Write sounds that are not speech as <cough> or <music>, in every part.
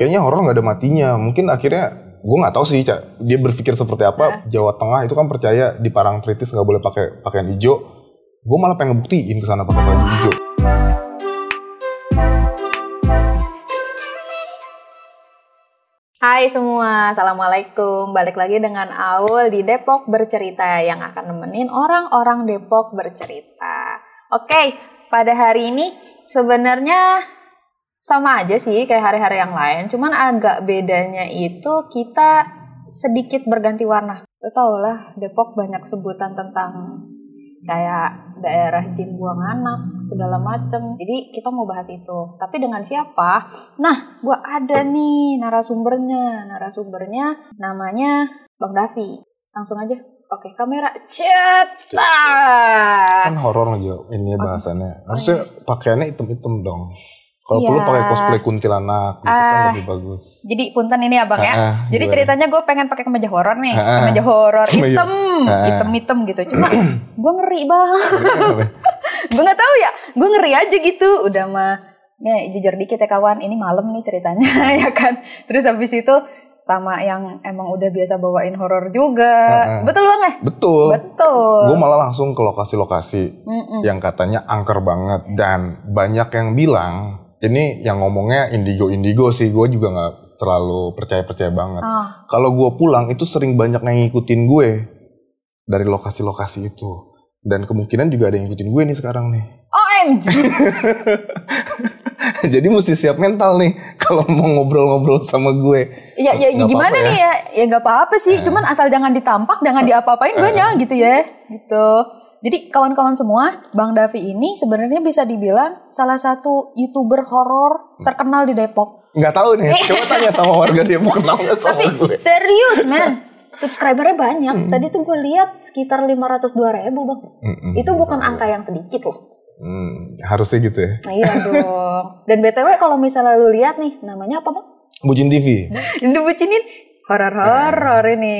kayaknya horor nggak ada matinya. Mungkin akhirnya gue nggak tahu sih, Cak. Dia berpikir seperti apa. Jawa Tengah itu kan percaya di Parangtritis nggak boleh pakai pakaian hijau. Gue malah pengen ngebuktiin ke sana pakai baju hijau. Hai semua, Assalamualaikum. Balik lagi dengan Aul di Depok Bercerita yang akan nemenin orang-orang Depok bercerita. Oke, pada hari ini sebenarnya sama aja sih kayak hari-hari yang lain. Cuman agak bedanya itu kita sedikit berganti warna. Tau lah, Depok banyak sebutan tentang kayak daerah jin buang anak segala macem. Jadi kita mau bahas itu. Tapi dengan siapa? Nah gua ada nih narasumbernya. Narasumbernya namanya bang Davi. Langsung aja oke kamera. Cetak! Kan horor aja ini bahasannya. Harusnya pakaiannya hitam-hitam dong. Kalau perlu Iya. pakai cosplay kuntilanak gitu kan Ah. lebih bagus. jadi punten ini abang ya. Ah, jadi gimana? ceritanya gue pengen pakai kemeja horor nih. Ah, kemeja horor hitam Ah, ah. hitam hitam gitu. Cuma <clears throat> gue ngeri banget <laughs> gue nggak tahu ya. Gue ngeri aja gitu. Udah mah nih jujur dikit ya kawan. Ini malam nih ceritanya <laughs> ya kan? Terus habis itu sama yang emang udah biasa bawain horor juga. Betul bang ya? Betul. betul. Gue malah langsung ke lokasi-lokasi yang katanya angker banget. Dan banyak yang bilang ini yang ngomongnya indigo-indigo sih. Gue juga nggak terlalu percaya-percaya banget. ah Kalau gue pulang itu sering banyak yang ngikutin gue dari lokasi-lokasi itu. Dan kemungkinan juga ada yang ngikutin gue nih sekarang nih. OMG <laughs> <laughs> Jadi mesti siap mental nih <laughs> kalau mau ngobrol-ngobrol sama gue. ya ya Nggak gimana apa-apa nih ya ya nggak apa-apa sih cuman asal jangan ditampak jangan diapa-apain gue gitu ya gitu jadi kawan-kawan semua Bang Davi ini sebenarnya bisa dibilang salah satu youtuber horor terkenal di Depok Nggak tahu nih, <laughs> coba tanya sama warga mau kenal nggak sama Tapi gue. serius men, subscribernya banyak. Tadi tuh gue lihat sekitar 502 ribu bang. Mm-mm. Itu bukan angka yang sedikit loh. Hmm, harusnya gitu ya. Nah, iya dong. Dan btw kalau misalnya lu lihat nih, namanya apa bang? Bucin TV. Ini bucinin horor-horor ini.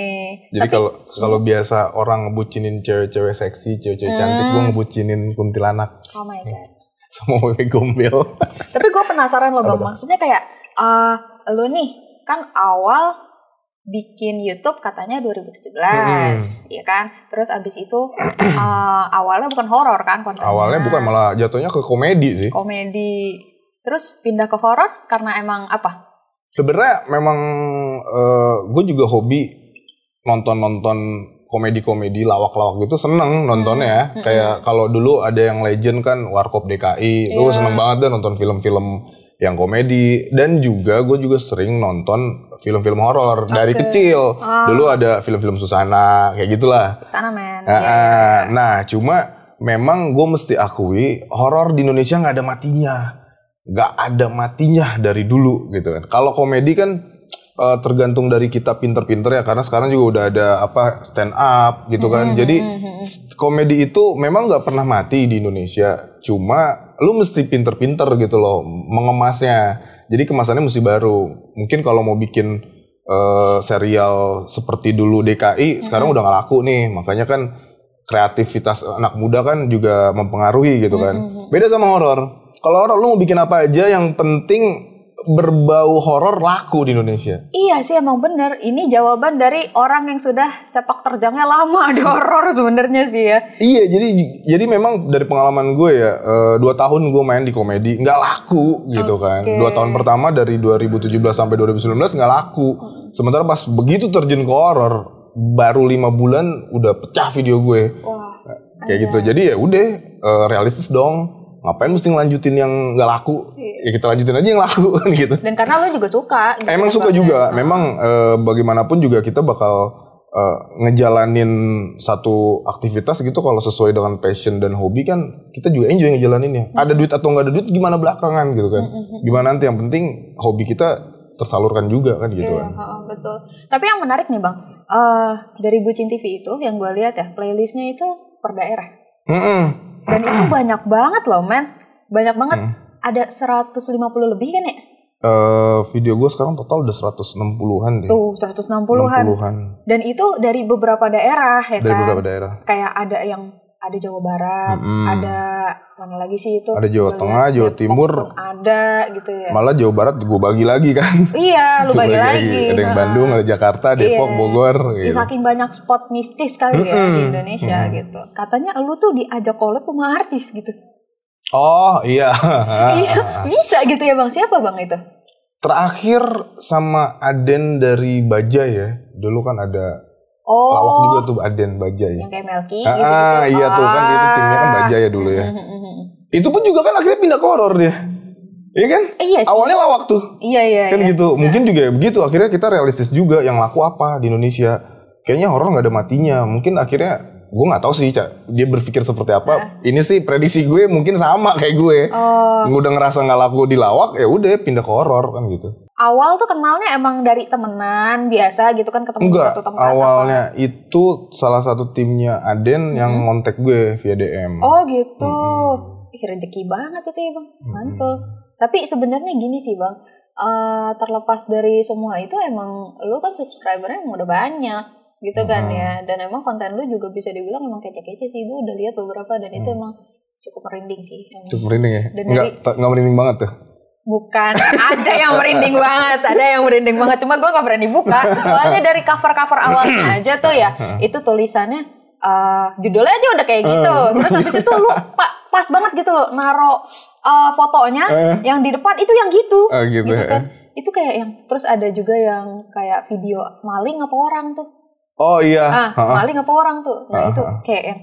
Jadi kalau kalau biasa orang ngebucinin cewek-cewek seksi, cewek-cewek cantik, gue ngebucinin kuntilanak Oh my god. <laughs> sama wewe gombel. Tapi gue penasaran loh bang, maksudnya kayak, eh lu nih kan awal bikin YouTube katanya 2017, ya kan? Terus abis itu eh, <clears throat> awalnya bukan horor kan kontennya? Awalnya bukan malah jatuhnya ke komedi sih. komedi terus pindah ke horor karena emang apa Sebenarnya memang gue juga hobi nonton-nonton komedi-komedi lawak-lawak gitu seneng nontonnya ya. Kayak kalau dulu ada yang legend kan Warkop DKI, itu seneng banget deh nonton film-film yang komedi dan juga gue juga sering nonton film-film horor dari kecil. Dulu ada film-film Susana kayak gitulah. sana men Ah, ah. Nah, cuma memang gue mesti akui horor di Indonesia nggak ada matinya, nggak ada matinya dari dulu gitu kan. Kalau komedi kan eh, tergantung dari kita pinter-pinter ya, karena sekarang juga udah ada apa stand up gitu kan. Jadi s- komedi itu memang nggak pernah mati di Indonesia, cuma lu mesti pinter-pinter gitu loh mengemasnya. Jadi kemasannya mesti baru. Mungkin kalau mau bikin eh, serial seperti dulu DKI sekarang udah nggak laku nih. Makanya kan kreativitas anak muda kan juga mempengaruhi gitu kan. Beda sama horor. Kalau horor lu mau bikin apa aja yang penting berbau horor laku di Indonesia? Iya sih emang bener. Ini jawaban dari orang yang sudah sepak terjangnya lama di horor sebenarnya sih ya. Iya jadi jadi memang dari pengalaman gue ya eh, dua tahun gue main di komedi nggak laku gitu kan. Dua tahun pertama dari 2017 sampai 2019 nggak laku. Sementara pas begitu terjun ke horor baru lima bulan udah pecah video gue. Wah kayak gitu. jadi ya udah eh, realistis dong ngapain mesti ngelanjutin yang nggak laku? Ya kita lanjutin aja yang laku kan <laughs> gitu. Dan karena lu juga suka gitu emang ya, suka Bang, ya. juga memang eh, bagaimanapun juga kita bakal eh, ngejalanin satu aktivitas gitu kalau sesuai dengan passion dan hobi kan kita juga enjoy ngejalaninnya ada duit atau nggak ada duit gimana belakangan gitu kan? Gimana nanti? Yang penting hobi kita tersalurkan juga kan gitu Iya, kan. heeh, betul. Tapi yang menarik nih bang, eh dari Bucin TV itu yang gue lihat ya playlistnya itu per daerah. Mm-mm. Dan itu <clears throat> banyak banget loh men, banyak banget. Hmm. Ada 150 lebih kan ya? Eh, video gue sekarang total udah 160-an deh Tuh 160-an. 60-an Dan itu dari beberapa daerah ya dari kan? beberapa daerah Kayak ada yang ada Jawa Barat, Mm-mm. ada mana lagi sih itu? Ada Jawa Tengah, Jawa Timur. ada gitu ya. Malah Jawa Barat gue bagi lagi kan. iya, lu Gua bagi lagi. Ada yang Nah. Bandung, ada Jakarta, Depok, Iya. Bogor. Gitu. saking banyak spot mistis kali ya di. Indonesia Mm. gitu. Katanya lu tuh diajak collab sama artis gitu. Oh iya. <laughs> Bisa, bisa gitu ya bang? Siapa bang itu? Terakhir sama Aden dari Bajai ya. Dulu kan ada Oh, lawak juga tuh Aden Bajai. yang kayak Melki Ah, gitu, ah, iya tuh kan itu timnya kan Bajai ya dulu ya. Itu pun juga kan akhirnya pindah ke horor dia. Iya kan? Eh, iya sih. Awalnya lawak tuh. Iya iya. Kan iya. gitu. Mungkin juga ya begitu. Akhirnya kita realistis juga yang laku apa di Indonesia. Kayaknya horor nggak ada matinya. Mungkin akhirnya gue nggak tahu sih Ca. dia berpikir seperti apa. Ini sih prediksi gue mungkin sama kayak gue. Oh, Udah ngerasa nggak laku di lawak ya udah pindah ke horor kan gitu. Awal tuh kenalnya emang dari temenan biasa gitu kan ketemu di Enggak, satu tempat. awalnya itu salah satu timnya Aden yang ngontek gue via DM. Oh gitu. Ih, rezeki banget itu ya bang, mantul. Tapi sebenarnya gini sih bang, eh, terlepas dari semua itu emang lu kan subscribernya emang udah banyak gitu kan ya, dan emang konten lu juga bisa dibilang emang kece-kece sih, gue udah lihat beberapa dan itu emang cukup merinding sih. emang. Cukup merinding ya? Dan Enggak, dari- nggak merinding banget tuh. Bukan, ada yang merinding banget, ada yang merinding banget. Cuma gue gak berani buka. Soalnya dari cover-cover awalnya <coughs> aja tuh ya, itu tulisannya eh, judulnya aja udah kayak gitu. Terus habis itu lu pa- pas banget gitu loh naro eh, fotonya Eh. yang di depan itu yang gitu. Ah, gitu ya. kan. Itu kayak yang terus ada juga yang kayak video maling apa orang tuh. Oh iya. Ah, Ha-ha. maling apa orang tuh. Nah, Ah, itu kayak yang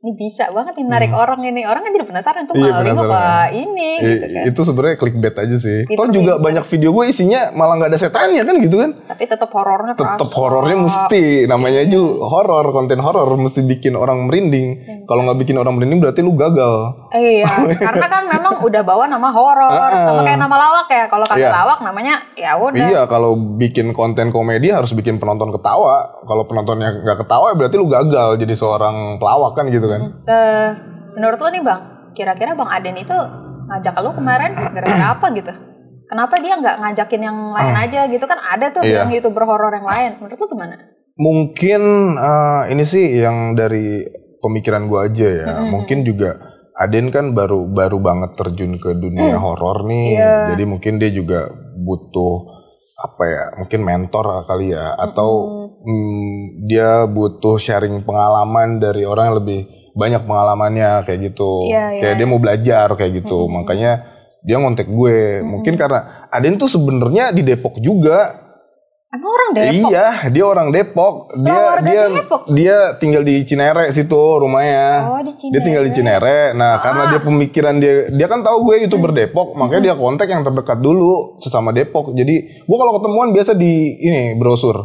ini bisa banget nih narik orang ini. Orang kan jadi penasaran tuh Iya, maling penasaran. apa ini I- gitu kan. Itu sebenarnya clickbait aja sih. Itu Toh juga clickbait. banyak video gue isinya malah nggak ada setannya kan gitu kan. Tapi tetap horornya kerasa. horornya mesti namanya aja horor, konten horor mesti bikin orang merinding. Kalau nggak bikin orang merinding berarti lu gagal. Iya, <laughs> karena kan memang udah bawa nama horor, Ah, sama kayak nama lawak ya. Kalau kagak Iya. lawak namanya ya udah. Iya, kalau bikin konten komedi harus bikin penonton ketawa. Kalau penontonnya nggak ketawa berarti lu gagal jadi seorang pelawak kan gitu kan. Eh, menurut lo nih bang, kira-kira bang Aden itu ngajak lo kemarin gara-gara apa gitu? Kenapa dia nggak ngajakin yang lain aja gitu kan? Ada tuh Iya. yang youtuber horor yang lain. Menurut lo gimana? Mungkin eh, ini sih yang dari pemikiran gua aja ya. Mungkin juga Aden kan baru baru banget terjun ke dunia horor nih. Iya. Jadi mungkin dia juga butuh apa ya? Mungkin mentor kali ya atau mm, dia butuh sharing pengalaman dari orang yang lebih banyak pengalamannya kayak gitu. Iya, iya, kayak dia mau belajar kayak gitu. Makanya dia ngontek gue. Mungkin karena Aden tuh sebenarnya di Depok juga. Emang orang Depok? Iya, dia orang Depok. Dia warga dia Depok? dia tinggal di Cinere situ rumahnya. Oh, di Cinere. Dia tinggal di Cinere. Nah, karena dia pemikiran dia dia kan tahu gue YouTuber Depok, makanya dia kontak yang terdekat dulu sesama Depok. Jadi, gua kalau ketemuan biasa di ini brosur.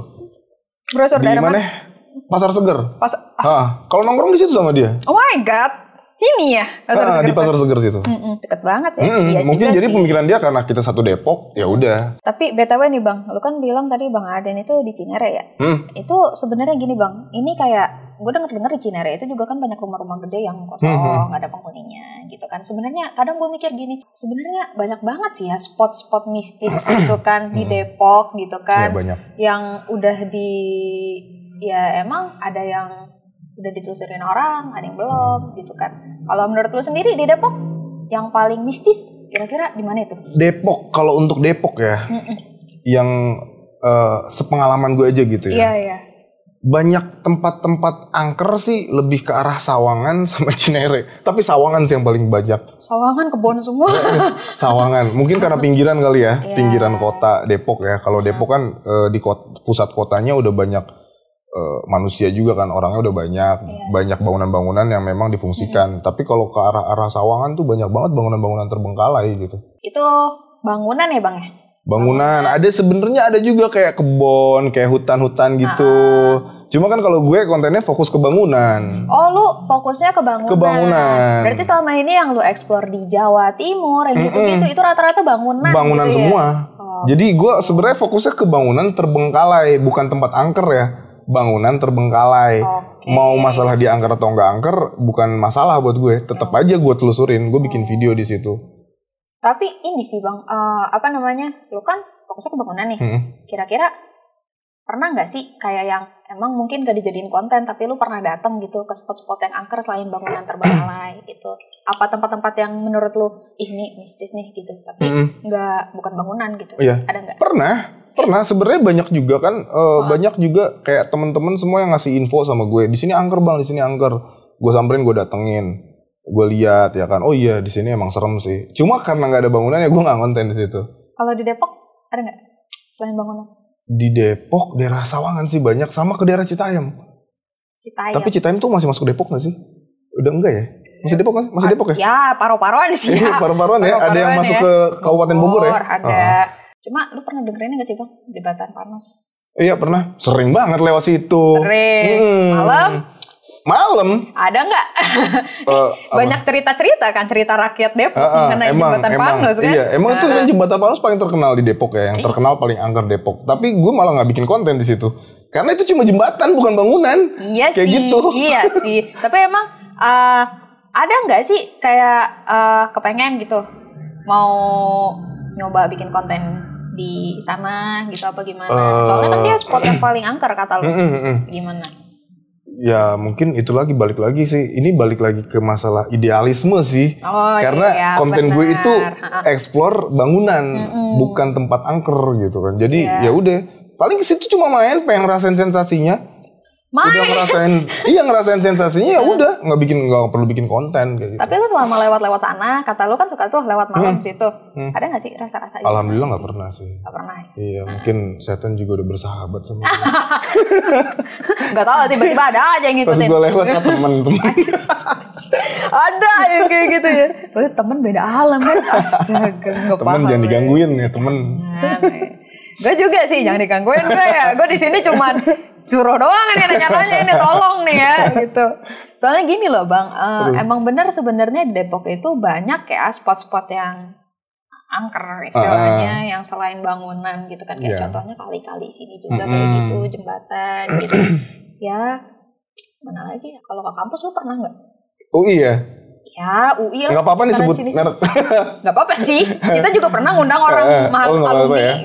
Brosur Di mana? Pasar Seger. Pas, Ah, kalau nongkrong di situ sama dia. oh my god, sini ya? Pasar Ah, Seger di. Pasar Seger situ. Mm-mm, deket banget sih. Mm-mm, Iya mungkin juga jadi sih. pemikiran dia karena kita satu Depok, ya udah. Tapi btw nih bang, lu kan bilang tadi bang Aden itu di Cinere ya? Hmm. Itu sebenarnya gini bang, ini kayak gue denger dengar di Cinere itu juga kan banyak rumah-rumah gede yang kosong, Hmm, nggak ada penghuninya gitu kan. Sebenarnya kadang gue mikir gini, sebenarnya banyak banget sih ya spot-spot mistis gitu kan di Depok gitu Ya kan, banyak. yang udah di ya emang ada yang udah ditelusurin orang, ada yang belum gitu kan. Kalau menurut lu sendiri di Depok yang paling mistis kira-kira di mana itu? Depok kalau untuk Depok ya, Mm-mm. yang eh, sepengalaman gue aja gitu ya. Iya iya. banyak tempat-tempat angker sih lebih ke arah Sawangan <laughs> sama Cinere. Tapi Sawangan sih yang paling banyak. Sawangan kebon semua. <laughs> Sawangan. Mungkin karena pinggiran kali ya, Iya. pinggiran kota Depok ya. Kalau Depok kan eh, di kot- pusat kotanya udah banyak eh, manusia juga kan, orangnya udah banyak, Iya. banyak bangunan-bangunan yang memang difungsikan. Tapi kalau ke arah-arah Sawangan tuh banyak banget bangunan-bangunan terbengkalai gitu. itu bangunan ya bang ya? Bangunan ada sebenarnya ada juga kayak kebon, kayak hutan-hutan gitu. Ah. Cuma kan kalau gue kontennya fokus ke bangunan. Oh lu fokusnya ke bangunan. Ke bangunan. Berarti selama ini yang lu eksplor di Jawa Timur yang gitu-gitu itu rata-rata bangunan. bangunan gitu ya? semua. Oh. Jadi gue sebenarnya fokusnya ke bangunan terbengkalai, bukan tempat angker ya. Bangunan terbengkalai. Oke. Mau masalah di angker atau enggak angker, bukan masalah buat gue. Tetap aja gue telusurin, gue bikin video di situ. Tapi ini sih bang, eh, apa namanya? Lu kan fokusnya ke bangunan nih. Hmm. Kira-kira pernah nggak sih kayak yang emang mungkin gak dijadiin konten tapi lu pernah datang gitu ke spot-spot yang angker selain bangunan terbengkalai <coughs> gitu apa tempat-tempat yang menurut lu ih ini mistis nih gitu tapi nggak bukan bangunan gitu Iya. ada nggak Pernah, pernah. Sebenarnya banyak juga kan, eh, banyak juga kayak teman-teman semua yang ngasih info sama gue. Di sini angker bang, di sini angker. Gue samperin, gue datengin, gue lihat ya kan. Oh iya, di sini emang serem sih. Cuma karena nggak ada bangunan ya gue nggak konten di situ. kalau di Depok ada nggak selain bangunan Di Depok, daerah Sawangan sih banyak, sama ke daerah Citayam. Citayam Tapi Citayam tuh masih masuk Depok nggak sih? Udah enggak ya? Masih Depok kan? Masih Depok ya? ya paru-paruan sih ya <laughs> paru-paruan ya. Ada yang masuk ya. ke Kabupaten Bogor ya? ada cuma lu pernah dengerin nggak sih bang jembatan Panos Iya pernah. Sering banget lewat situ. Sering. Hmm. Malam? Malam. ada nggak <laughs> apa? banyak cerita-cerita kan cerita rakyat Depok Ah, ah, mengenai emang, jembatan emang, Panos kan Iya, emang itu Ah, kan jembatan Panos paling terkenal di Depok ya, yang terkenal paling angker Depok. Tapi gue malah nggak bikin konten di situ, karena itu cuma jembatan bukan bangunan. Iya Kayak sih, gitu. <laughs> iya sih. Tapi emang eh, ada nggak sih kayak eh, kepengen gitu mau nyoba bikin konten di sana gitu apa gimana? Soalnya kan dia spot yang <clears throat> paling angker kata lu. Mm. Gimana? Ya mungkin itu lagi balik lagi sih. Ini balik lagi ke masalah idealisme sih. Oh Karena iya, konten gue benar. itu explore bangunan, bukan tempat angker gitu kan. Jadi Iya. ya udah, paling ke situ cuma main, pengen ngerasain sensasinya. Udah Main. ngerasain, iya ngerasain sensasinya ya udah, nggak bikin nggak perlu bikin konten kayak gitu. Tapi lu selama lewat-lewat sana, kata lu kan suka tuh lewat malam situ. Ada nggak sih rasa-rasa gitu? Alhamdulillah nggak pernah sih. Gak pernah ya? Iya, mungkin setan juga udah bersahabat sama gue. <laughs> Gak tau tiba-tiba ada aja yang Pas ngikutin. gue lewat sama temen-temen. <laughs> ada yang kayak gitu ya. Oh, temen beda alam kan. <laughs> Astaga, gak temen jangan ya. digangguin ya temen. Gue juga sih jangan digangguin gue ya. Gue di sini cuman suruh doang nih nanya-nanya ini tolong nih ya gitu. Soalnya gini loh bang, eh, emang bener sebenarnya di Depok itu banyak ya spot-spot yang angker istilahnya yang selain bangunan gitu kan kayak Iya. contohnya kali-kali sini juga kayak Mm-mm. gitu jembatan gitu ya mana lagi ya kalau ke kampus lu pernah nggak Oh iya, ya UI lah nggak apa-apa nih sebut sini. merek. <laughs> nggak apa-apa sih kita juga pernah ngundang orang Eh, mahal oh, alumni ya.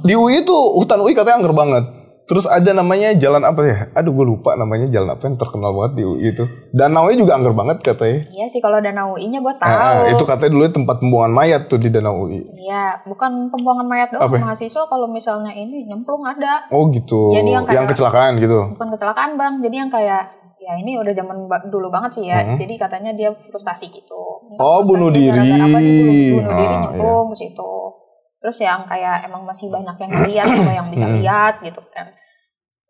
Di UI itu hutan UI katanya angker banget. Terus ada namanya jalan apa ya? Aduh gue lupa namanya jalan apa yang terkenal banget di UI itu. Danaunya juga angker banget katanya. Iya sih kalau danau UI-nya gue Eh, tahu. eh, itu katanya dulu tempat pembuangan mayat tuh di Danau UI. Iya, bukan pembuangan mayat doang Apa ya? mahasiswa kalau misalnya ini nyemplung ada. Oh gitu. Jadi yang kayak- kecelakaan gitu. Bukan kecelakaan bang, jadi yang kayak ya ini udah zaman dulu banget sih ya. Mhm. Jadi katanya dia frustasi gitu. Oh, bunuh diri. apa, bunuh, bunuh diri Ah, nyemplung ke situ. Terus yang kayak emang masih banyak yang juga <clears throat> yang bisa Mhm. lihat gitu kan.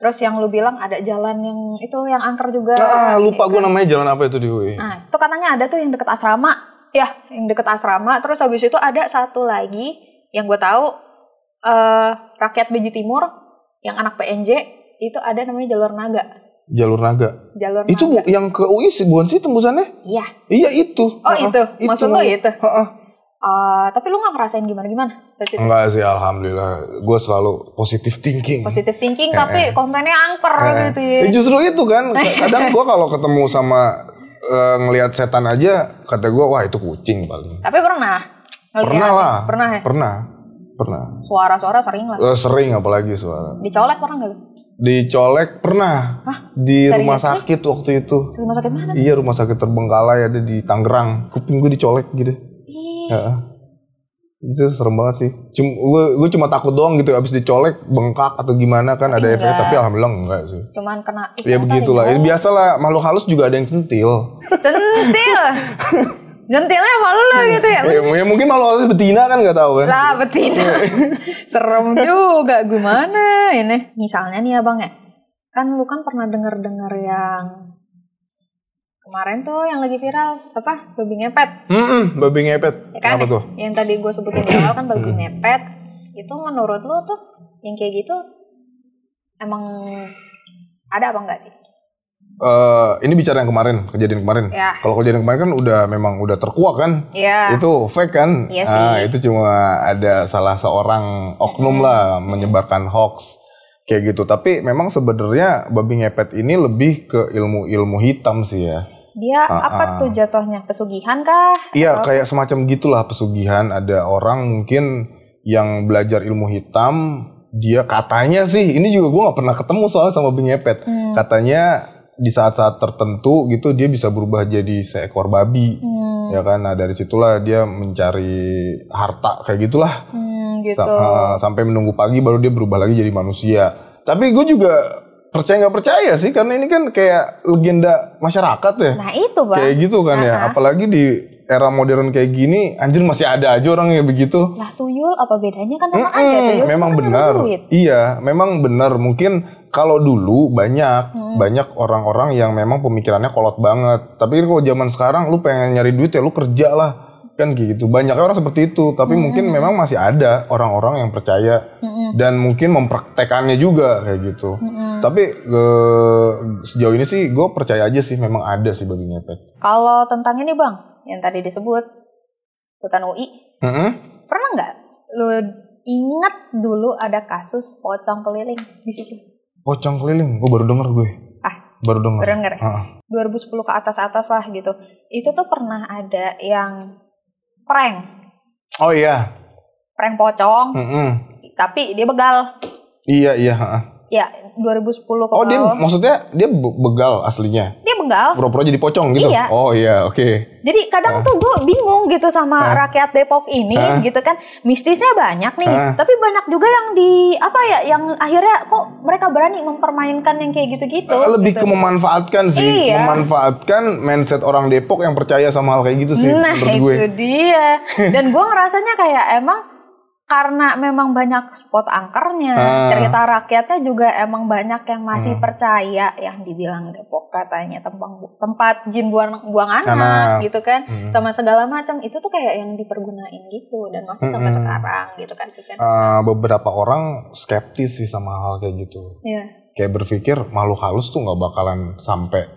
Terus yang lu bilang ada jalan yang itu yang angker juga. Ah, lupa gitu. gue namanya jalan apa itu di UI. Nah, itu katanya ada tuh yang deket asrama. Ya, yang deket asrama. Terus habis itu ada satu lagi yang gue tahu eh rakyat Beji Timur yang anak PNJ itu ada namanya jalur naga. Jalur naga. Jalur Itu naga. bu, yang ke UI sih bukan sih tembusannya? Iya. Iya itu. Oh, Ha-ha, itu. Maksud lo itu? Ha-ha. Eh, tapi lu nggak ngerasain gimana-gimana? Situ? Enggak sih, alhamdulillah. Gue selalu positive thinking. Positive thinking tapi kontennya angker gitu ya. Ya justru itu kan. <laughs> Kadang gue kalau ketemu sama eh, ngelihat setan aja, kata gue wah itu kucing paling. Tapi pernah? ngeliat? Pernah lah. Pernah ya? Pernah. Pernah. Suara-suara sering lah. Eh, sering apalagi suara. Dicolek pernah nggak? Dicolek pernah. Di Serius rumah sih? sakit waktu itu. Di rumah sakit mana? Iya rumah sakit terbengkalai ada di Tangerang. Kuping gue dicolek gitu. Heeh. Itu serem banget sih. Cuma gue gue cuma takut doang gitu abis dicolek bengkak atau gimana kan ada efek enggak. tapi alhamdulillah enggak sih. cuman kena Ya begitulah. Ya, biasalah makhluk halus juga ada yang centil. Centil. <laughs> Centilnya sama lu gitu ya. ya, ya mungkin makhluk halus betina kan nggak tahu kan. Lah betina. <laughs> Serem juga gimana ini. Misalnya nih abang ya. Kan lu kan pernah denger-dengar yang kemarin tuh yang lagi viral apa babi ngepet Hmm, babi ngepet. ya kan Apa tuh? yang tadi gue sebutin di awal kan babi ngepet itu menurut lu tuh yang kayak gitu emang ada apa enggak sih Eh, ini bicara yang kemarin, kejadian kemarin. Ya. Kalau kejadian kemarin kan udah memang udah terkuak kan. Iya. Itu fake kan? Iya Ah, sih. itu cuma ada salah seorang oknum lah menyebarkan hoax kayak gitu. Tapi memang sebenarnya babi ngepet ini lebih ke ilmu-ilmu hitam sih ya. Dia Ah, apa ah. tuh jatuhnya pesugihan kah Iya, kayak semacam gitulah pesugihan. Ada orang mungkin yang belajar ilmu hitam, dia katanya sih ini juga gue nggak pernah ketemu soalnya sama babi ngepet Hmm. katanya di saat-saat tertentu gitu dia bisa berubah jadi seekor babi Hmm, ya kan nah dari situlah dia mencari harta kayak gitulah hmm, gitu. Sa- uh, sampai menunggu pagi baru dia berubah lagi jadi manusia tapi gue juga percaya nggak percaya sih karena ini kan kayak legenda masyarakat ya Nah itu bang. kayak gitu kan ya apalagi di era modern kayak gini anjir masih ada aja orang yang begitu Lah tuyul apa bedanya kan sama aja Mm-mm, tuyul. memang kan benar. Iya, memang benar. Mungkin kalau dulu banyak banyak orang-orang yang memang pemikirannya kolot banget. Tapi kalau zaman sekarang lu pengen nyari duit ya lu kerja lah. Kan gitu. Banyak orang seperti itu, tapi mungkin memang masih ada orang-orang yang percaya Mm-mm. dan mungkin mempraktekannya juga kayak gitu. Mm-mm. Tapi eh, sejauh ini sih gue percaya aja sih memang ada sih babi ngepet. Kalau tentang ini bang, yang tadi disebut hutan UI, Mm-mm. pernah nggak lu ingat dulu ada kasus pocong keliling di situ? Pocong keliling, gue baru denger gue. Ah, Baru denger. baru denger ya? Heeh. 2010 ke atas atas lah gitu. Itu tuh pernah ada yang prank, Oh iya. prank pocong, Mm-mm. tapi dia begal. Iya iya. heeh. Ya 2010 ke Oh dia maksudnya dia be- begal aslinya. Begal. Pura-pura jadi pocong gitu. Iya. Oh iya, oke. Jadi kadang tuh gue bingung gitu sama rakyat Depok ini Hah? gitu kan mistisnya banyak nih, Hah? tapi banyak juga yang di apa ya yang akhirnya kok mereka berani mempermainkan yang kayak gitu-gitu. Lebih gitu. ke memanfaatkan sih, Iya. memanfaatkan mindset orang Depok yang percaya sama hal kayak gitu sih Nah itu gue. dia. Dan gue ngerasanya kayak emang karena memang banyak spot angkernya, Ah. cerita rakyatnya juga emang banyak yang masih Hmm. percaya yang dibilang Depok katanya tempat tempat jin buang buang anak Anak. gitu kan, Hmm. sama segala macam itu tuh kayak yang dipergunain gitu dan masih sampai Mm-mm. sekarang gitu kan, kan. Eh, beberapa orang skeptis sih sama hal kayak gitu. Iya. Kayak berpikir makhluk halus tuh nggak bakalan sampai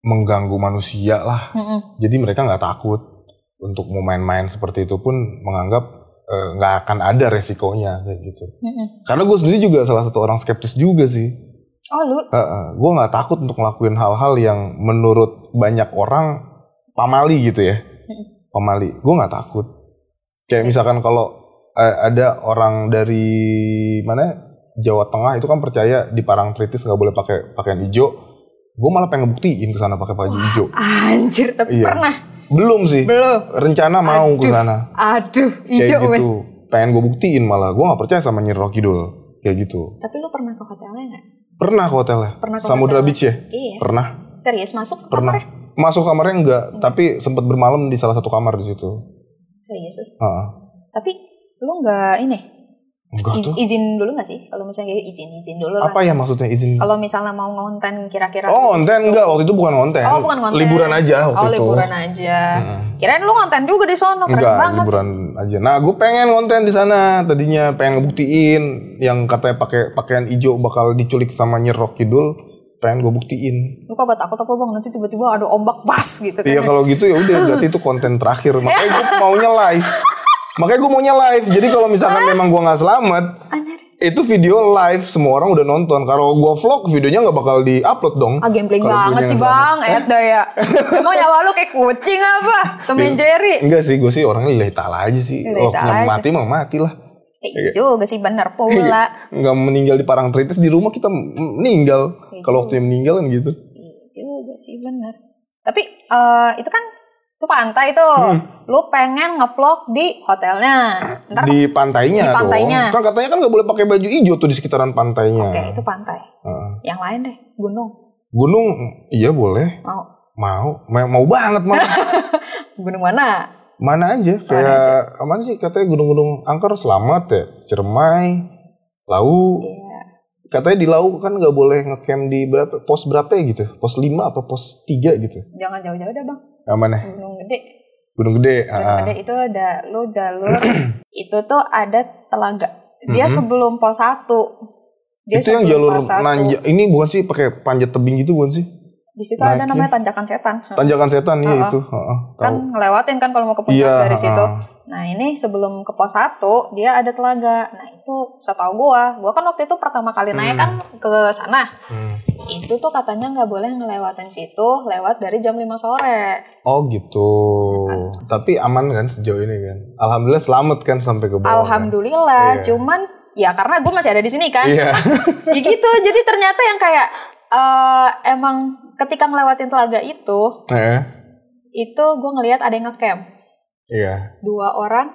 mengganggu manusia lah. Mm-mm. Jadi mereka nggak takut untuk mau main-main seperti itu pun menganggap eh, nggak akan ada resikonya kayak gitu. Mm-mm. Karena gue sendiri juga salah satu orang skeptis juga sih. Oh lu, gue nggak takut untuk ngelakuin hal-hal yang menurut banyak orang pamali gitu ya. Mm. Pamali. Gue nggak takut. Kayak misalkan kalau eh, ada orang dari mana Jawa Tengah itu kan percaya di Parangtritis nggak boleh pakai pakaian hijau. Gue malah pengen ngebuktiin ke sana pakai baju hijau. anjir tapi Iya. pernah Belum sih. belum. Rencana mau ke sana. Aduh, Kayak hijau weh. gitu. Pengen gue buktiin malah. Gue nggak percaya sama Nyi Kidul. Kayak gitu. Tapi lu pernah ke hotelnya nggak? Pernah ke hotelnya. Pernah ke Samudra hotel. Beach ya? Iya. Pernah. Serius masuk? Pernah. kamarnya? Masuk kamarnya enggak, tapi sempat bermalam di salah satu kamar di situ. Serius? Heeh. Tapi lu nggak ini Enggak iz- tuh. izin dulu nggak sih? Kalau misalnya kayak izin izin dulu lah. Apa ya maksudnya izin? Kalau misalnya mau ngonten kira-kira. Oh, konten enggak, waktu itu bukan konten. Oh bukan ngonten. Liburan aja waktu oh, itu. liburan aja. Mm. Kirain lu ngonten juga di sono keren Enggak, banget. liburan aja. Nah, gue pengen konten di sana. Tadinya pengen ngebuktiin yang katanya pakai pakaian hijau bakal diculik sama Nyi Roh Kidul. Pengen gue buktiin. Lu kok takut apa bang? Nanti tiba-tiba ada ombak pas gitu kan. Iya kalau gitu ya udah berarti itu konten terakhir. <laughs> Makanya gue maunya live. Makanya gue maunya live. Jadi kalau misalkan memang gue nggak selamat, Anjir. itu video live semua orang udah nonton. Kalau gue vlog videonya nggak bakal diupload dong. Ah gambling banget sih bang, selamat. Ed ya. Emang nyawa lu kayak kucing apa? Tom and Jerry. Enggak sih, gue sih orangnya lillahi ta'ala aja sih. Waktunya mati mah mati lah. Eh, juga sih bener pula. <laughs> Nggak meninggal di Parangtritis di rumah kita meninggal. Kalau waktunya meninggal kan gitu. Iya juga sih bener. Tapi eh, itu kan itu pantai tuh. Hmm. Lu pengen ngevlog di hotelnya. Ntar Di pantainya, Di pantainya. dong. Kan katanya kan nggak boleh pakai baju hijau tuh di sekitaran pantainya. Oke, itu pantai. Heeh. Yang lain deh, gunung. Gunung, iya boleh. Mau Mau, mau, mau banget malah. <laughs> gunung mana? Mana aja, kayak aman sih katanya gunung-gunung angker selamat ya, Ciremai, Lau. Iya. Katanya di Lau kan nggak boleh ngecamp di berapa pos berapa ya gitu, pos 5 apa pos 3 gitu. Jangan jauh-jauh dah, Bang. Yang mana? Gunung gede. Gunung Gede. Gunung ah. gede itu ada lu jalur <clears throat> itu tuh ada telaga. Dia sebelum pos 1. Dia. Itu yang jalur nanjak. Ini bukan sih pakai panjat tebing gitu bukan sih? Di situ ada namanya tanjakan setan. Tanjakan setan iya Heeh. itu. Heeh, kan tahu. ngelewatin kan kalau mau ke puncak Iya, dari situ. heeh. Nah ini sebelum ke pos 1 dia ada telaga. Nah itu setahu gua, gua kan waktu itu pertama kali naik kan ke sana. Hmm. Itu tuh katanya nggak boleh ngelewatin situ, lewat dari jam 5 sore. Oh gitu. Tapi aman kan sejauh ini kan? Alhamdulillah selamat kan sampai ke bawah. kan? Alhamdulillah, Iya. cuman ya karena gue masih ada di sini kan. Iya. <laughs> ya gitu. Jadi ternyata yang kayak eh, emang ketika ngelewatin telaga itu, Eh, itu gue ngelihat ada yang ngecamp. iya. Dua orang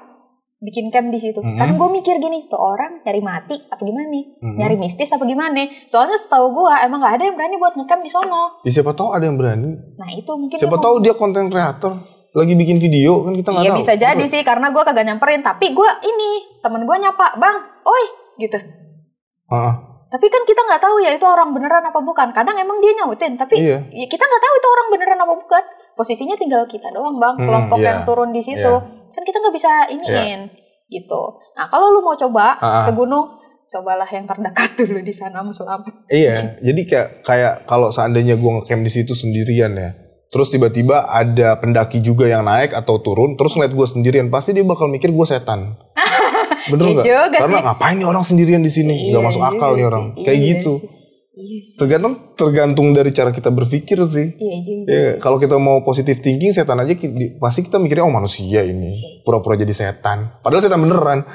bikin camp di situ. Mhm. Kan gue mikir gini, tuh orang nyari mati apa gimana nih? Mhm. Nyari mistis apa gimana? Soalnya setahu gue emang gak ada yang berani buat ngecamp di sono. Ya, siapa tahu ada yang berani. Nah itu mungkin Siapa tahu dia konten kreator lagi bikin video kan kita nggak Iya tahu. bisa jadi sih karena gue kagak nyamperin tapi gue ini temen gue nyapa bang, oi gitu. Heeh. Tapi kan kita nggak tahu ya itu orang beneran apa bukan. Kadang emang dia nyautin tapi Iya. ya kita nggak tahu itu orang beneran apa bukan. Posisinya tinggal kita doang bang, Hmm, kelompok iya. yang turun di situ. Iya. Kan kita nggak bisa iniin gitu. Nah kalau lu mau coba Ah, ah. ke gunung, cobalah yang terdekat <laughs> dulu di sana selamat. Iya, jadi kayak kayak kalau seandainya gue ngecamp di situ sendirian ya, terus tiba-tiba ada pendaki juga yang naik atau turun, terus ngeliat gue sendirian, pasti dia bakal mikir gue setan. <laughs> Bener Iya nggak? juga Karena sih. ngapain nih orang sendirian di sini? Iya Gak masuk akal juga nih sih. orang. Iya Kayak gitu. sih. Iya sih. Tergantung tergantung dari cara kita berpikir sih. Iya juga. Ya, kalau kita mau positive thinking setan aja pasti kita mikirnya oh manusia ini pura-pura jadi setan. Padahal setan beneran. <laughs>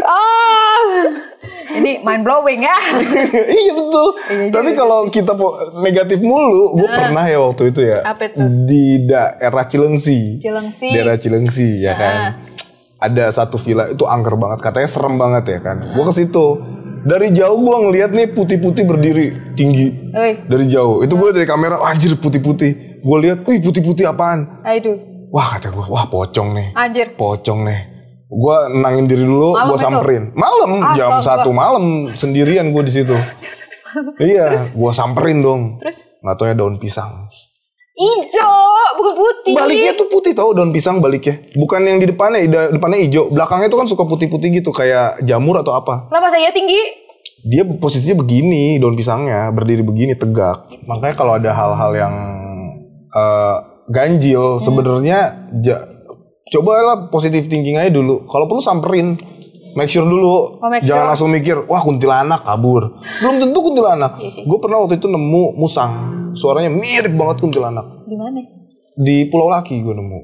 Oh, ini mind blowing ya. <laughs> iya betul. Iya Tapi kalau kita po- negatif mulu, gue pernah ya waktu itu ya. Apa itu? Di daerah Cilengsi. Cilengsi. Daerah Cilengsi ya kan. Ada satu villa itu angker banget, katanya serem banget ya kan. Gue ke situ. Dari jauh gue ngeliat nih putih-putih berdiri tinggi. Dari jauh. Itu gue dari kamera, anjir putih-putih. Gue lihat, wih putih-putih apaan? aduh, Wah kata gue, wah pocong nih. anjir. Pocong nih. Gue nangin diri dulu, gue samperin. Malam jam Astaga. satu malam sendirian gue di situ. <laughs> iya, gue samperin dong. Terus Nggak tau ya daun pisang. ijo, bukan putih. Baliknya tuh putih tau daun pisang baliknya. Bukan yang di depannya, ida- depannya hijau. Belakangnya tuh kan suka putih-putih gitu kayak jamur atau apa. Lah masa iya tinggi? Dia posisinya begini daun pisangnya berdiri begini tegak. Makanya kalau ada hal-hal yang eh, ganjil sebenarnya ja- cobalah positive thinking aja dulu. Kalau perlu samperin. Make sure dulu. Oh, make Jangan sure. langsung mikir, wah kuntilanak kabur. Belum tentu kuntilanak. Iya. Gue pernah waktu itu nemu musang. Suaranya mirip banget kuntilanak. Di mana? Di Pulau Laki gue nemu.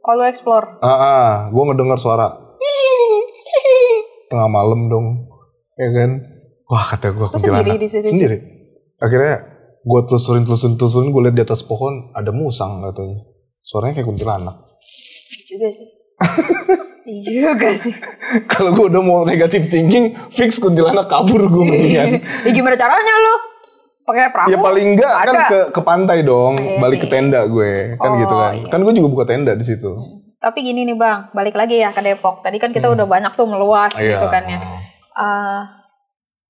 Kalau explore. Ah, ah gue ngedengar suara tengah malam dong, ya kan? Wah kata gue kuntilanak. sendiri di situ? Sendiri. Akhirnya gue telusurin telusurin telusurin gue liat di atas pohon ada musang katanya. Suaranya kayak kuntilanak. <laughs> Iya juga sih. Iya juga <laughs> sih. Kalau gue udah mau negatif thinking, fix kuntilanak kabur gue mendingan. <laughs> Ya gimana caranya lu? Pakai perahu? ya paling enggak kan Ada. ke ke pantai dong, Iya balik sih. ke tenda gue, kan Oh, gitu kan. iya. Kan gue juga buka tenda di situ. Tapi gini nih bang, balik lagi ya ke Depok. Tadi kan kita udah banyak tuh meluas Iya. gitu kan ya. Eh,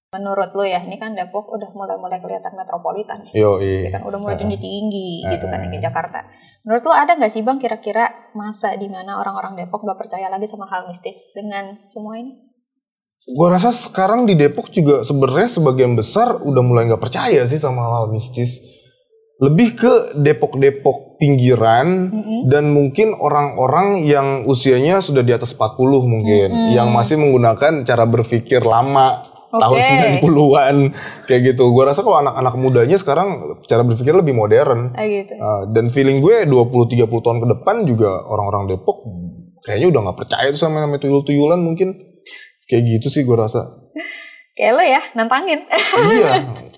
menurut lu ya, ini kan Depok udah mulai-mulai kelihatan metropolitan. Yo, Ya iya. kan udah mulai tinggi-tinggi Eh, gitu kan di Jakarta. Menurut lu ada nggak sih bang kira-kira masa di mana orang-orang Depok gak percaya lagi sama hal mistis dengan semua ini? Gue rasa sekarang di Depok juga sebenarnya sebagian besar udah mulai nggak percaya sih sama hal mistis. Lebih ke Depok-Depok pinggiran dan mungkin orang-orang yang usianya sudah di atas 40 mungkin, yang masih menggunakan cara berpikir lama tahun Oke. 90-an kayak gitu. Gue rasa kalau anak-anak mudanya sekarang cara berpikir lebih modern. Ah gitu. Uh, dan feeling gue 20-30 tahun ke depan juga orang-orang Depok kayaknya udah nggak percaya tuh sama namanya tuyul-tuyulan mungkin. Kayak gitu sih gue rasa. Kayak lo ya, nantangin. iya. <laughs>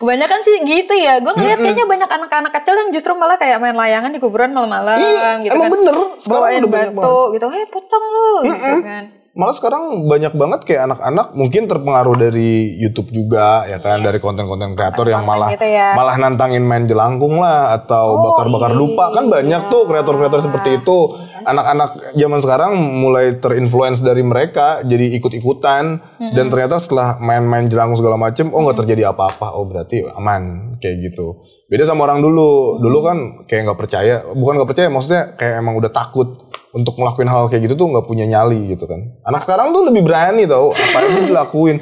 Kebanyakan sih gitu ya. Gue ngeliat kayaknya banyak anak-anak kecil yang justru malah kayak main layangan di kuburan malam-malam Iya, gitu emang kan. bener. Sekarang Bawain batu gitu. Hei pocong lu gitu kan. Malah sekarang banyak banget kayak anak-anak mungkin terpengaruh dari YouTube juga ya kan dari konten-konten kreator yang malah gitu ya. malah nantangin main jelangkung lah atau Oh, bakar-bakar iya. dupa kan banyak tuh kreator-kreator seperti itu. Anak-anak zaman sekarang mulai terinfluence dari mereka jadi ikut-ikutan dan ternyata setelah main-main jelangkung segala macem oh nggak terjadi apa-apa. Oh berarti aman kayak gitu. Beda sama orang dulu. Dulu kan kayak nggak percaya, bukan nggak percaya maksudnya kayak emang udah takut untuk ngelakuin hal kayak gitu tuh nggak punya nyali gitu kan. Anak sekarang tuh lebih berani tau, apa aja dilakuin.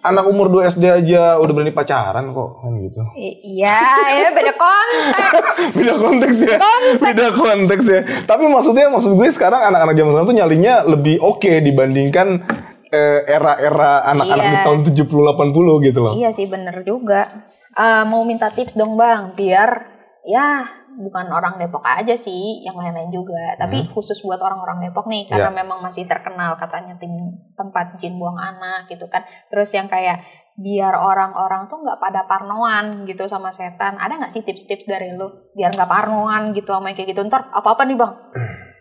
Anak umur 2 SD aja udah berani pacaran kok kan gitu. I- Iya, ya beda konteks. <laughs> Beda konteks ya. Beda konteks ya. Tapi maksudnya maksud gue sekarang anak-anak zaman sekarang tuh nyalinya lebih oke dibandingkan eh, era-era anak-anak di Iya. tahun 70 80 gitu loh. iya sih bener juga. Eh, mau minta tips dong bang, biar ya bukan orang Depok aja sih, yang lain-lain juga. Tapi khusus buat orang-orang Depok nih, karena memang masih terkenal katanya tim tempat jin buang anak gitu kan. Terus yang kayak biar orang-orang tuh nggak pada parnoan gitu sama setan. Ada nggak sih tips-tips dari lu biar nggak parnoan gitu sama kayak gitu? Ntar apa-apa nih bang? <clears throat>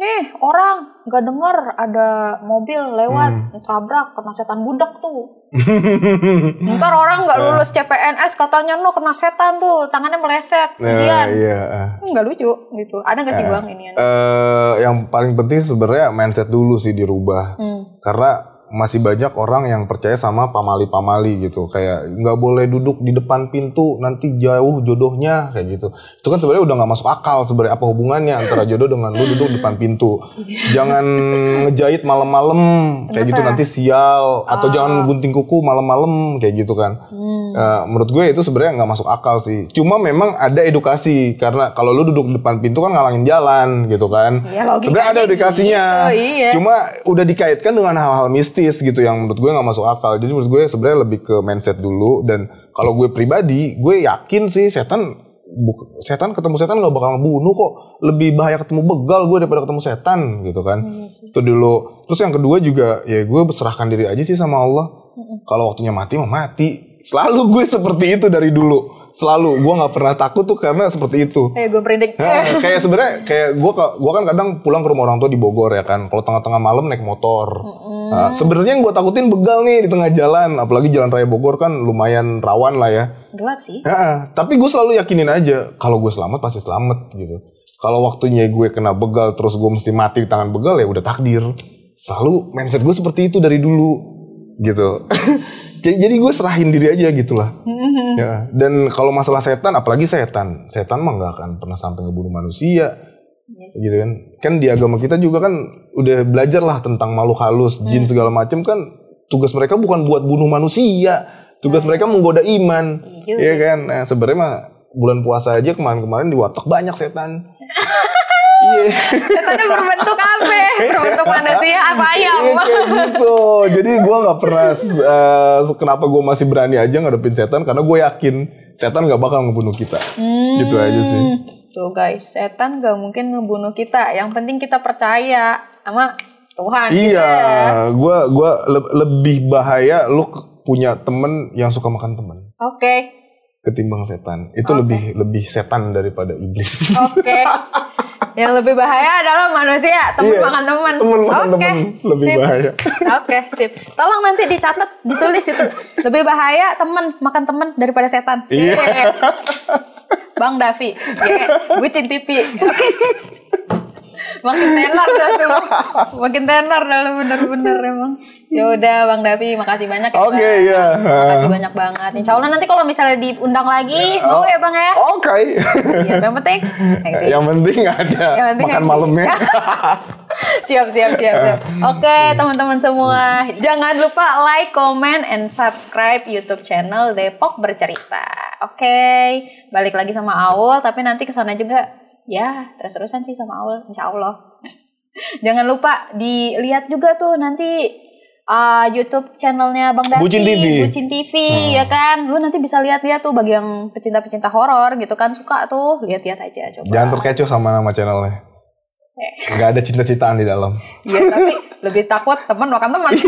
Nih orang nggak denger ada mobil lewat tabrak kena setan budak tuh. <laughs> Ntar orang nggak lulus CPNS katanya no kena setan tuh tangannya meleset. Ya, Kemudian iya. eh. nggak lucu gitu. Ada nggak sih bang ini? Eh, yang paling penting sebenarnya mindset dulu sih dirubah. Hmm. Karena masih banyak orang yang percaya sama pamali-pamali gitu. Kayak nggak boleh duduk di depan pintu nanti jauh jodohnya kayak gitu. Itu kan sebenarnya udah nggak masuk akal sebenarnya apa hubungannya antara jodoh dengan lu duduk di depan pintu. <laughs> Jangan ngejahit malam-malam kayak gitu nanti sial atau jangan gunting kuku malam-malam kayak gitu kan. Eh, menurut gue itu sebenarnya nggak masuk akal sih. Cuma memang ada edukasi karena kalau lu duduk di depan pintu kan ngalangin jalan gitu kan. Ya, sebenarnya ada edukasinya. gitu, iya. Cuma udah dikaitkan dengan hal-hal mistis gitu yang menurut gue nggak masuk akal. Jadi menurut gue sebenarnya lebih ke mindset dulu dan kalau gue pribadi gue yakin sih setan buk- setan ketemu setan nggak bakal ngebunuh kok. Lebih bahaya ketemu begal gue daripada ketemu setan gitu kan. Itu dulu. Terus yang kedua juga ya gue berserahkan diri aja sih sama Allah. Kalau waktunya mati mah mati. Selalu gue seperti itu dari dulu. Selalu gue nggak pernah takut tuh karena seperti itu. Eh gue. Nah, kayak sebenarnya kayak gue gua kan kadang pulang ke rumah orang tua di Bogor ya kan. Kalau tengah-tengah malam naik motor. Nah, sebenarnya yang gue takutin begal nih di tengah jalan, apalagi jalan raya Bogor kan lumayan rawan lah ya. Gelap sih. Nah, tapi gue selalu yakinin aja kalau gue selamat pasti selamat gitu. Kalau waktunya gue kena begal terus gue mesti mati di tangan begal ya udah takdir. Selalu mindset gue seperti itu dari dulu gitu. <laughs> jadi jadi gue serahin diri aja gitu lah. Ya, dan kalau masalah setan, apalagi setan, setan mah nggak akan pernah sampai ngebunuh manusia, Yes. gitu kan? Kan di agama kita juga kan udah belajar lah tentang makhluk halus, jin segala macam kan tugas mereka bukan buat bunuh manusia, tugas mereka menggoda iman, Iya ya kan? Nah sebenarnya mah bulan puasa aja kemarin-kemarin di warteg banyak setan. <laughs> Iya. Setannya berbentuk apa? Berbentuk manusia apa ayam? Iya kayak gitu. Jadi gue nggak pernah eh, kenapa gue masih berani aja ngadepin setan karena gue yakin setan nggak bakal ngebunuh kita. Gitu aja sih. Hmm, Tuh guys, setan gak mungkin ngebunuh kita. Yang penting kita percaya sama Tuhan. gitu Iya, ya. gue gua le- lebih bahaya lu punya temen yang suka makan temen Oke, ketimbang setan. Itu lebih lebih setan daripada iblis. oke. <laughs> Yang lebih bahaya adalah manusia, teman Iya, makan teman. temen makan Oke, temen. Lebih sip. bahaya. <laughs> Oke, sip. Tolong nanti dicatat, ditulis itu. Lebih bahaya teman makan teman daripada setan. Iya. Bang Davi, ya, bucin TV. Oke. Makin tenar dah tuh. Makin tenar dah bener-bener emang. Ya udah Bang Davi, makasih banyak ya. Oke, Bang. iya. Makasih banyak banget. Insya Allah nanti kalau misalnya diundang lagi, mau ya Bang ya? Oke. Siap, yang penting. eh, yang penting ada Yang penting makan ada. malamnya. <laughs> siap siap siap siap oke teman-teman semua jangan lupa like comment and subscribe YouTube channel Depok bercerita oke balik lagi sama Aul tapi nanti ke sana juga ya terus-terusan sih sama Aul Insya Allah <laughs> jangan lupa dilihat juga tuh nanti uh, YouTube channelnya Bang Davi Bucin TV. Bucin TV ya kan lu nanti bisa lihat-lihat tuh bagi yang pecinta-pecinta horor gitu kan suka tuh lihat-lihat aja coba Jangan terkecoh sama nama channelnya. Eh. Nggak ada cinta-cintaan di dalam. Iya tapi lebih takut teman makan teman. <laughs>